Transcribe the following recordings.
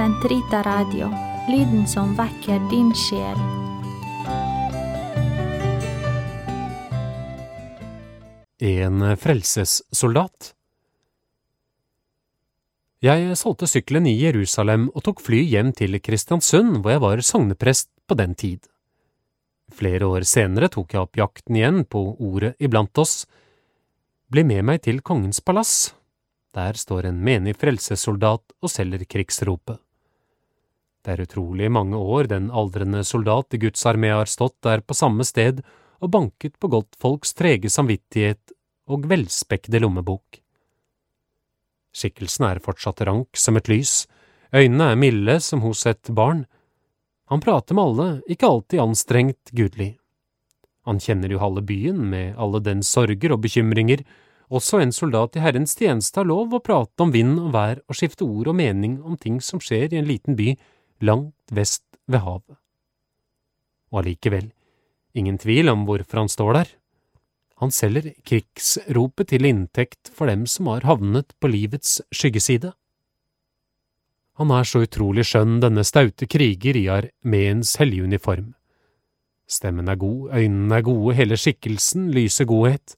Sentrita Radio, lyden som vekker din sjel. En frelsessoldat. Jeg solgte sykkelen i Jerusalem og tok fly hjem til Kristiansund, hvor jeg var sogneprest på den tid. Flere år senere tok jeg opp jakten igjen på ordet iblant oss. Bli med meg til kongens palass. Der står en menig frelsessoldat og selger krigsropet. Det er utrolig mange år den aldrende soldat i Guds armé har stått der på samme sted og banket på godtfolks trege samvittighet og velspekkede lommebok. Skikkelsen er fortsatt rank som et lys, øynene er milde som hos et barn. Han prater med alle, ikke alltid anstrengt gudelig. Han kjenner jo halve byen med alle dens sorger og bekymringer, også en soldat i Herrens tjeneste har lov å prate om vind og vær og skifte ord og mening om ting som skjer i en liten by langt vest ved havet. Og allikevel, ingen tvil om hvorfor han står der. Han selger krigsropet til inntekt for dem som har havnet på livets skyggeside. Han er så utrolig skjønn, denne staute kriger i armeens hellige uniform. Stemmen er god, øynene er gode, hele skikkelsen lyser godhet.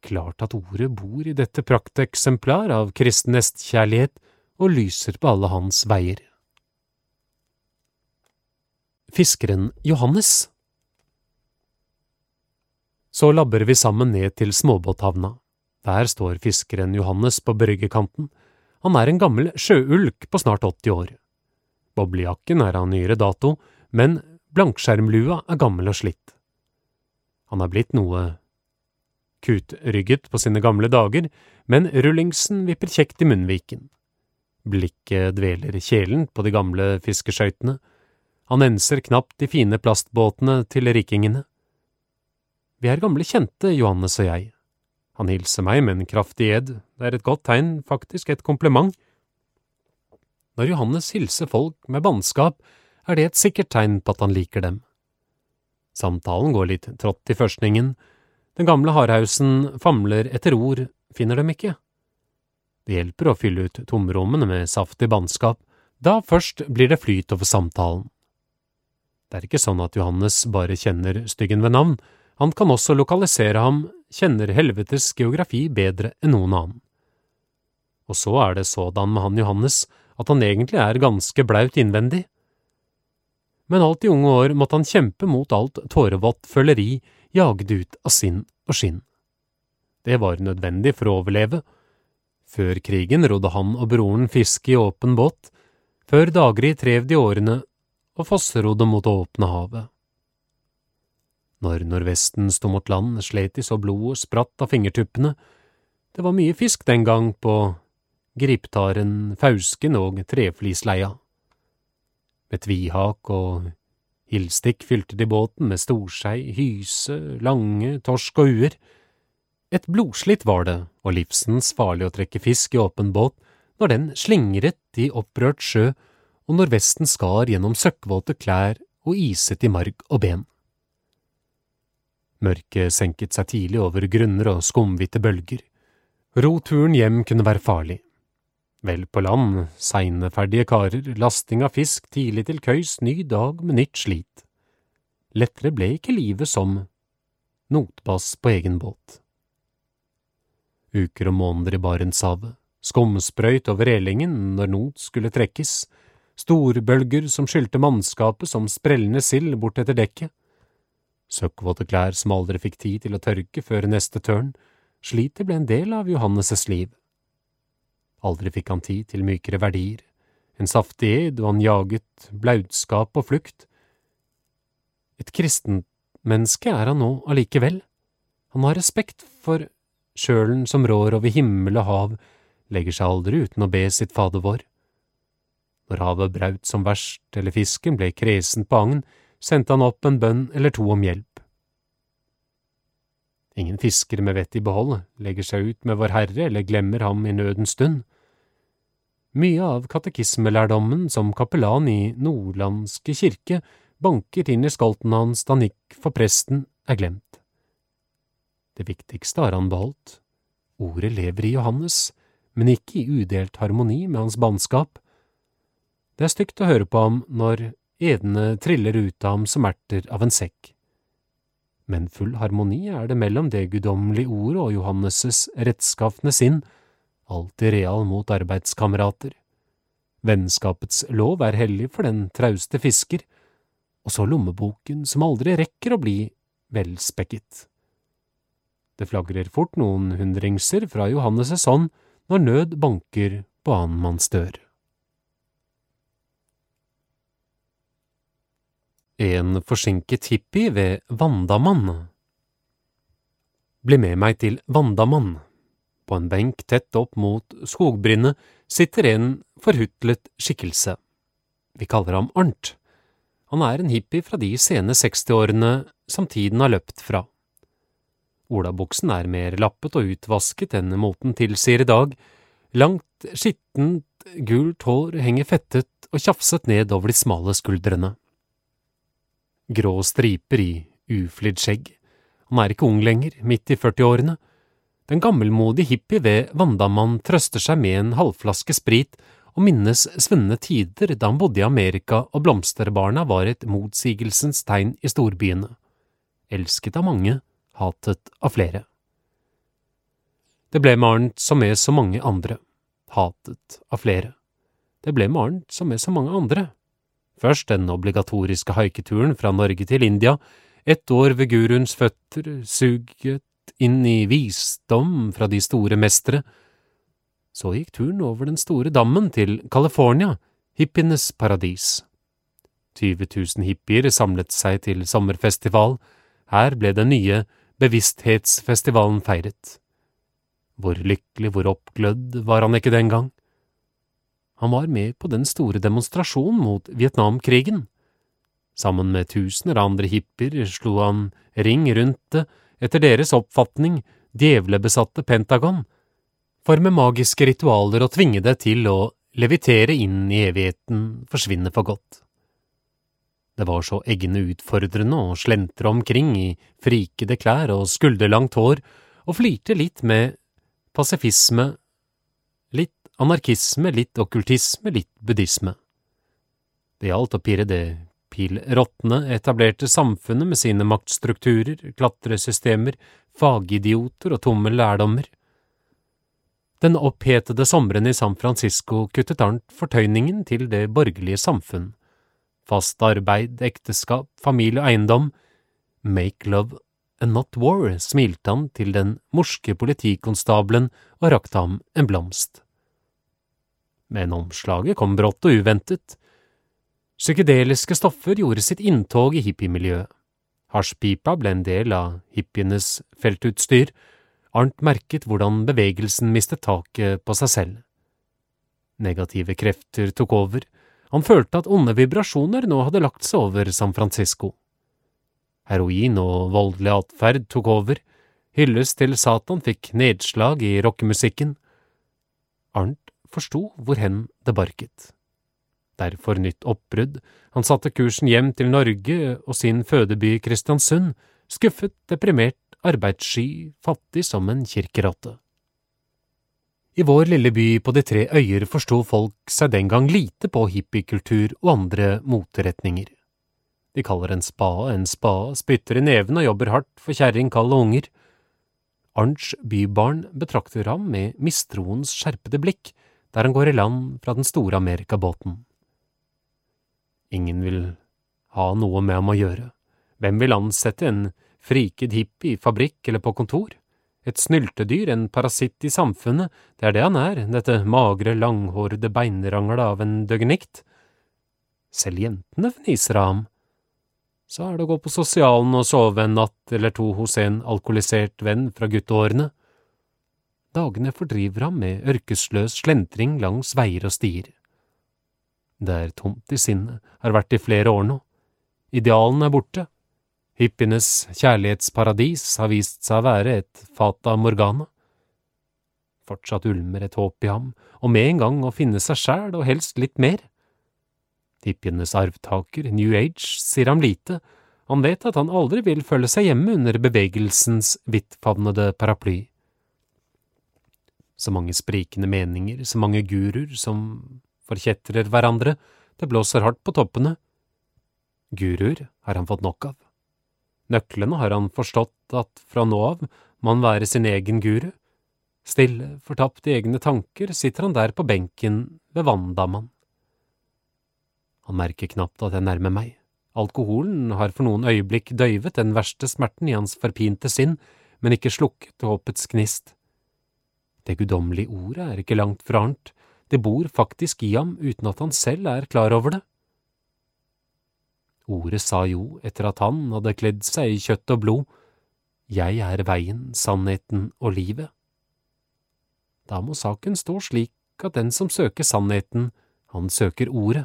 Klart at ordet bor i dette prakteksemplar av kristen nestkjærlighet og lyser på alle hans veier. Fiskeren Johannes Så labber vi sammen ned til småbåthavna. Der står fiskeren Johannes på bryggekanten. Han er en gammel sjøulk på snart 80 år. Boblejakken er av nyere dato, men blankskjermlua er gammel og slitt. Han er blitt noe kutrygget på sine gamle dager, men rullingsen vipper kjekt i munnviken. Blikket dveler kjelen på de gamle fiskeskøytene. Han enser knapt de fine plastbåtene til rikingene. Vi er gamle kjente, Johannes og jeg. Han hilser meg med en kraftig ed, det er et godt tegn, faktisk et kompliment. Når Johannes hilser folk med bannskap, er det et sikkert tegn på at han liker dem. Samtalen går litt trått i førstningen, den gamle hardhausen famler etter ord, finner dem ikke. Det hjelper å fylle ut tomrommene med saftig bannskap, da først blir det flyt over samtalen. Det er ikke sånn at Johannes bare kjenner styggen ved navn, han kan også lokalisere ham, kjenner helvetes geografi bedre enn noen annen. Og så er det sådan med han Johannes at han egentlig er ganske blaut innvendig. Men alt i unge år måtte han kjempe mot alt tårevått føleri jagd ut av sinn og skinn. Det var nødvendig for å overleve. Før krigen rodde han og broren fiske i åpen båt, før daggry trev de årene og fosserodde mot åpne havet. Når nordvesten sto mot land, slet de så blodet spratt av fingertuppene. Det var mye fisk den gang på griptaren, fausken og treflisleia. Med tvihak og Hilstikk fylte de båten med storskei, hyse, lange, torsk og uer. Et blodslitt var det, og livsens farlig å trekke fisk i åpen båt når den slingret i opprørt sjø og når vesten skar gjennom søkkvåte klær og iset i marg og ben. Mørket senket seg tidlig over grunner og skumhvite bølger. Roturen hjem kunne være farlig. Vel på land, seineferdige karer, lasting av fisk tidlig til køys, ny dag med nytt slit. Lettere ble ikke livet som notbass på egen båt. Uker og måneder i Barentshavet, skumsprøyt over relingen når not skulle trekkes, storbølger som skylte mannskapet som sprellende sild bort etter dekket, søkkvåte klær som aldri fikk tid til å tørke før neste tørn, slitet ble en del av Johannes' liv. Aldri fikk han tid til mykere verdier, en saftig ed og han jaget blautskap og flukt. Et kristent menneske er han nå allikevel. Han har respekt for sjølen som rår over himmel og hav, legger seg aldri uten å be sitt Fader vår. Når havet braut som verst eller fisken ble kresen på agn, sendte han opp en bønn eller to om hjelp. Ingen fiskere med vett i behold legger seg ut med Vår Herre eller glemmer ham i nødens stund. Mye av katekismelærdommen som kapellan i Nordlandske kirke banker inn i skolten hans da nikk for presten er glemt. Det viktigste har han beholdt. Ordet lever i Johannes, men ikke i udelt harmoni med hans bannskap. Det er stygt å høre på ham når edene triller ut av ham som erter av en sekk. Men full harmoni er det mellom det guddommelige ordet og Johannes' rettskafne sinn, alltid real mot arbeidskamerater. Vennskapets lov er hellig for den trauste fisker, og så lommeboken som aldri rekker å bli velspekket. Det flagrer fort noen hundringser fra Johannes' hånd når nød banker på annenmanns dør. En forsinket hippie ved Vandamann. Bli med meg til Vandamann. På en benk tett opp mot skogbrynet sitter en forhutlet skikkelse. Vi kaller ham Arnt. Han er en hippie fra de sene sekstiårene som tiden har løpt fra. Olabuksen er mer lappet og utvasket enn moten tilsier i dag, langt, skittent, gult hår henger fettet og tjafset ned over de smale skuldrene. Grå striper i uflidd skjegg. Han er ikke ung lenger, midt i førtiårene. Den gammelmodige hippie ved Vandamann trøster seg med en halvflaske sprit og minnes svunne tider da han bodde i Amerika og blomsterbarna var et motsigelsens tegn i storbyene. Elsket av mange, hatet av flere. Det ble med Arnt som med så mange andre, hatet av flere. Det ble med Arnt som med så mange andre. Først den obligatoriske haiketuren fra Norge til India, ett år ved guruens føtter, suget inn i visdom fra de store mestere, så gikk turen over den store dammen til California, hippienes paradis. 20 000 hippier samlet seg til sommerfestival, her ble den nye bevissthetsfestivalen feiret. Hvor lykkelig, hvor oppglødd var han ikke den gang? Han var med på den store demonstrasjonen mot Vietnamkrigen. Sammen med tusener av andre hippier slo han ring rundt det, etter deres oppfatning, djevlebesatte Pentagon, for med magiske ritualer å tvinge det til å levitere inn i evigheten forsvinne for godt. Det var så eggende utfordrende å slentre omkring i frikede klær og skulderlangt hår og flirte litt med pasifisme, anarkisme, litt okkultisme, litt buddhisme. Det gjaldt å pirre det pilråtne etablerte samfunnet med sine maktstrukturer, klatresystemer, fagidioter og tomme lærdommer. Den opphetede sommeren i San Francisco kuttet Arnt fortøyningen til det borgerlige samfunn. Fast arbeid, ekteskap, familie og eiendom. Make love and not war, smilte han til den morske politikonstabelen og rakte ham en blomst. Men omslaget kom brått og uventet. Psykedeliske stoffer gjorde sitt inntog i hippiemiljøet. Hasjpipa ble en del av hippienes feltutstyr, Arnt merket hvordan bevegelsen mistet taket på seg selv. Negative krefter tok over, han følte at onde vibrasjoner nå hadde lagt seg over San Francisco. Heroin og voldelig atferd tok over, hyllest til Satan fikk nedslag i rockemusikken. Arnt forsto hvor hen det barket. Derfor nytt oppbrudd, han satte kursen hjem til Norge og sin fødeby Kristiansund, skuffet, deprimert arbeidssky, fattig som en kirkerotte. I vår lille by på de tre øyer forsto folk seg den gang lite på hippiekultur og andre moteretninger. De kaller en spade en spade, spytter i neven og jobber hardt for kjerring, kall og unger. Arnts bybarn betrakter ham med mistroens skjerpede blikk der han går i land fra den store amerikabåten. Ingen vil ha noe med ham å gjøre. Hvem vil ansette en friket hippie i fabrikk eller på kontor. Et snyltedyr, en parasitt i samfunnet, det er det han er, dette magre, langhårede beinranglet av en døgnikt. Selv jentene fniser av ham. Så er det å gå på sosialen og sove en natt eller to hos en alkoholisert venn fra gutteårene. Dagene fordriver ham med ørkesløs slentring langs veier og stier. Det er tomt i sinnet, har vært i flere år nå. Idealene er borte, Hippienes kjærlighetsparadis har vist seg å være et fata morgana. Fortsatt ulmer et håp i ham, og med en gang å finne seg sjæl og helst litt mer. Hippienes arvtaker, New Age, sier ham lite, han vet at han aldri vil føle seg hjemme under bevegelsens vidtfavnede paraply. Så mange sprikende meninger, så mange guruer som forkjetrer hverandre, det blåser hardt på toppene. Guruer har han fått nok av. Nøklene har han forstått at fra nå av må han være sin egen guru. Stille, fortapt i egne tanker sitter han der på benken ved vanndammen. Han merker knapt at jeg nærmer meg. Alkoholen har for noen øyeblikk døyvet den verste smerten i hans forpinte sinn, men ikke slukket håpets gnist. Det guddommelige ordet er ikke langt fra Arnt, det bor faktisk i ham uten at han selv er klar over det. Ordet sa jo, etter at han hadde kledd seg i kjøtt og blod, Jeg er veien, sannheten og livet. Da må saken stå slik at den som søker sannheten, han søker ordet,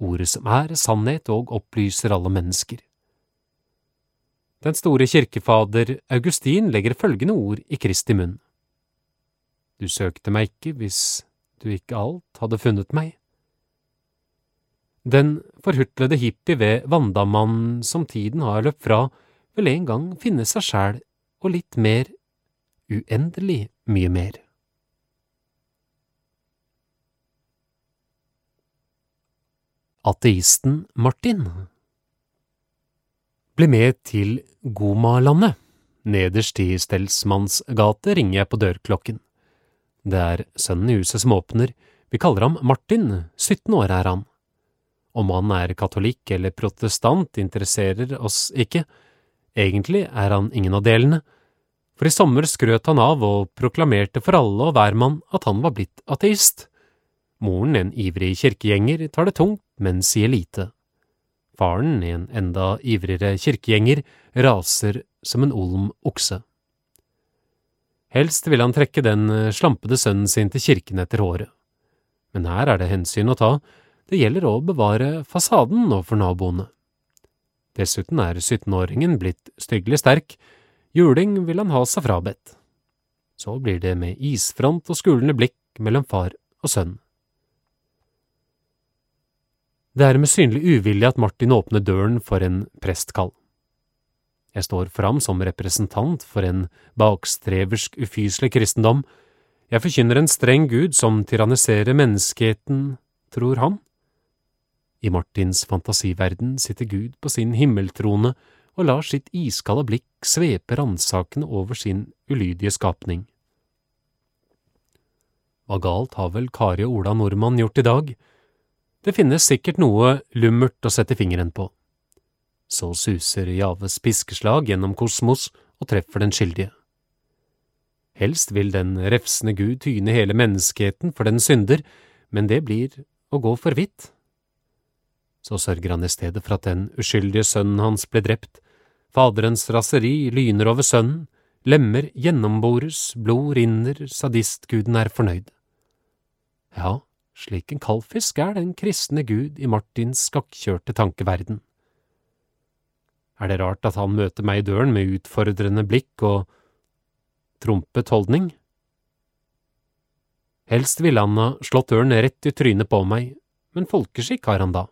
ordet som er sannhet og opplyser alle mennesker. Den store kirkefader Augustin legger følgende ord i Kristi munn. Du søkte meg ikke hvis du ikke alt hadde funnet meg. Den forhutlede hippie ved Vandamannen som tiden har løpt fra, vil en gang finne seg sjæl og litt mer, uendelig mye mer. Ateisten Martin Bli med til Gomalandet. Nederst i Stelsmannsgate ringer jeg på dørklokken. Det er sønnen i huset som åpner. Vi kaller ham Martin, 17 år er han. Om han er katolikk eller protestant interesserer oss ikke. Egentlig er han ingen av delene, for i sommer skrøt han av og proklamerte for alle og hvermann at han var blitt ateist. Moren, en ivrig kirkegjenger, tar det tungt, men sier lite. Faren, en enda ivrigere kirkegjenger, raser som en olm okse. Helst vil han trekke den eh, slampede sønnen sin til kirken etter håret. Men her er det hensyn å ta, det gjelder å bevare fasaden overfor naboene. Dessuten er 17-åringen blitt styggelig sterk, juling vil han ha seg frabedt. Så blir det med isfront og skulende blikk mellom far og sønn. Det er med synlig uvilje at Martin åpner døren for en prestkall. Jeg står fram som representant for en bakstreversk, ufyselig kristendom. Jeg forkynner en streng gud som tyranniserer menneskeheten, tror han. I Martins fantasiverden sitter Gud på sin himmeltrone og lar sitt iskalde blikk svepe ransakende over sin ulydige skapning. Hva galt har vel Kari og Ola Nordmann gjort i dag? Det finnes sikkert noe lummert å sette fingeren på. Så suser Javes piskeslag gjennom kosmos og treffer den skyldige. Helst vil den refsende Gud tyne hele menneskeheten for den synder, men det blir å gå for vidt. Så sørger han i stedet for at den uskyldige sønnen hans ble drept. Faderens raseri lyner over sønnen, lemmer gjennombores, blod rinner, sadistguden er fornøyd. Ja, slik en kaldfisk er den kristne Gud i Martins skakkjørte tankeverden. Er det rart at han møter meg i døren med utfordrende blikk og trompet holdning? Helst ville han ha slått døren rett i trynet på meg, men folkeskikk har han da.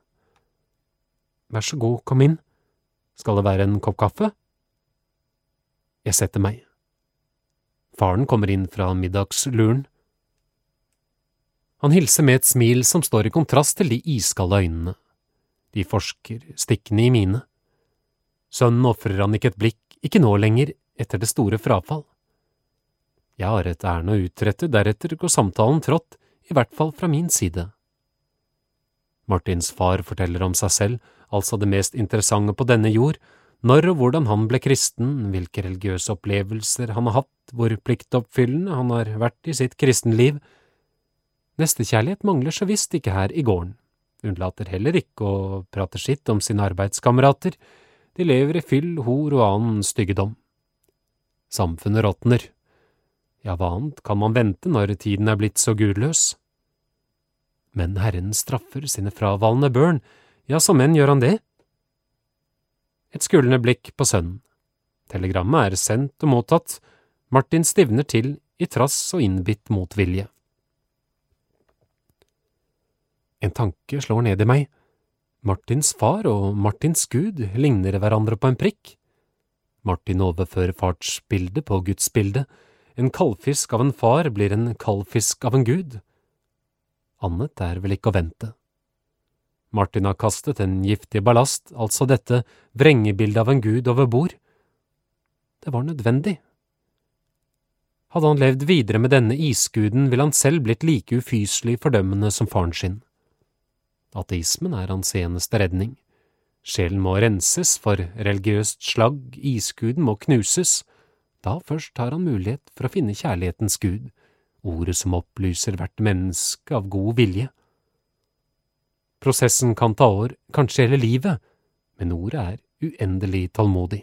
Vær så god, kom inn, skal det være en kopp kaffe? Jeg setter meg. Faren kommer inn fra middagsluren. Han hilser med et smil som står i kontrast til de iskalde øynene. De forsker stikkende i mine. Sønnen ofrer han ikke et blikk, ikke nå lenger, etter det store frafall. Jeg har et ærend å utrette, deretter går samtalen trått, i hvert fall fra min side. Martins far forteller om seg selv, altså det mest interessante på denne jord, når og hvordan han ble kristen, hvilke religiøse opplevelser han har hatt, hvor pliktoppfyllende han har vært i sitt kristenliv. Nestekjærlighet mangler så visst ikke her i gården, unnlater heller ikke å prate skitt om sine arbeidskamerater, de lever i fyll, hor og annen styggedom. Samfunnet råtner. Ja, hva annet kan man vente når tiden er blitt så gudløs? Men Herren straffer sine fravalende børn, ja, som menn gjør han det. Et skulende blikk på sønnen. Telegrammet er sendt og mottatt, Martin stivner til i trass og innbitt motvilje. En tanke slår ned i meg. Martins far og Martins gud ligner hverandre på en prikk. Martin overfører fartsbildet på gudsbildet. En kaldfisk av en far blir en kaldfisk av en gud. Annet er vel ikke å vente. Martin har kastet en giftig ballast, altså dette vrengebildet av en gud over bord. Det var nødvendig. Hadde han levd videre med denne isguden, ville han selv blitt like ufyselig fordømmende som faren sin. Ateismen er hans eneste redning. Sjelen må renses for religiøst slagg, isguden må knuses. Da først har han mulighet for å finne kjærlighetens gud, ordet som opplyser hvert menneske av god vilje. Prosessen kan ta år, kanskje hele livet, men ordet er uendelig tålmodig.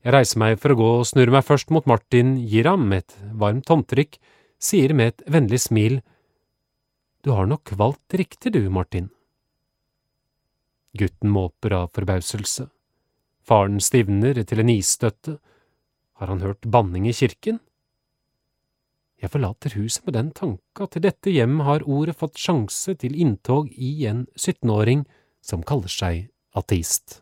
Jeg reiser meg for å gå og snurre meg først mot Martin, gir ham et varmt håndtrykk, sier med et vennlig smil, Du har nok valgt riktig du, Martin. Gutten måper av forbauselse. Faren stivner til en isstøtte. Har han hørt banning i kirken? Jeg forlater huset med den tanke at til dette hjem har ordet fått sjanse til inntog i en syttenåring som kaller seg ateist.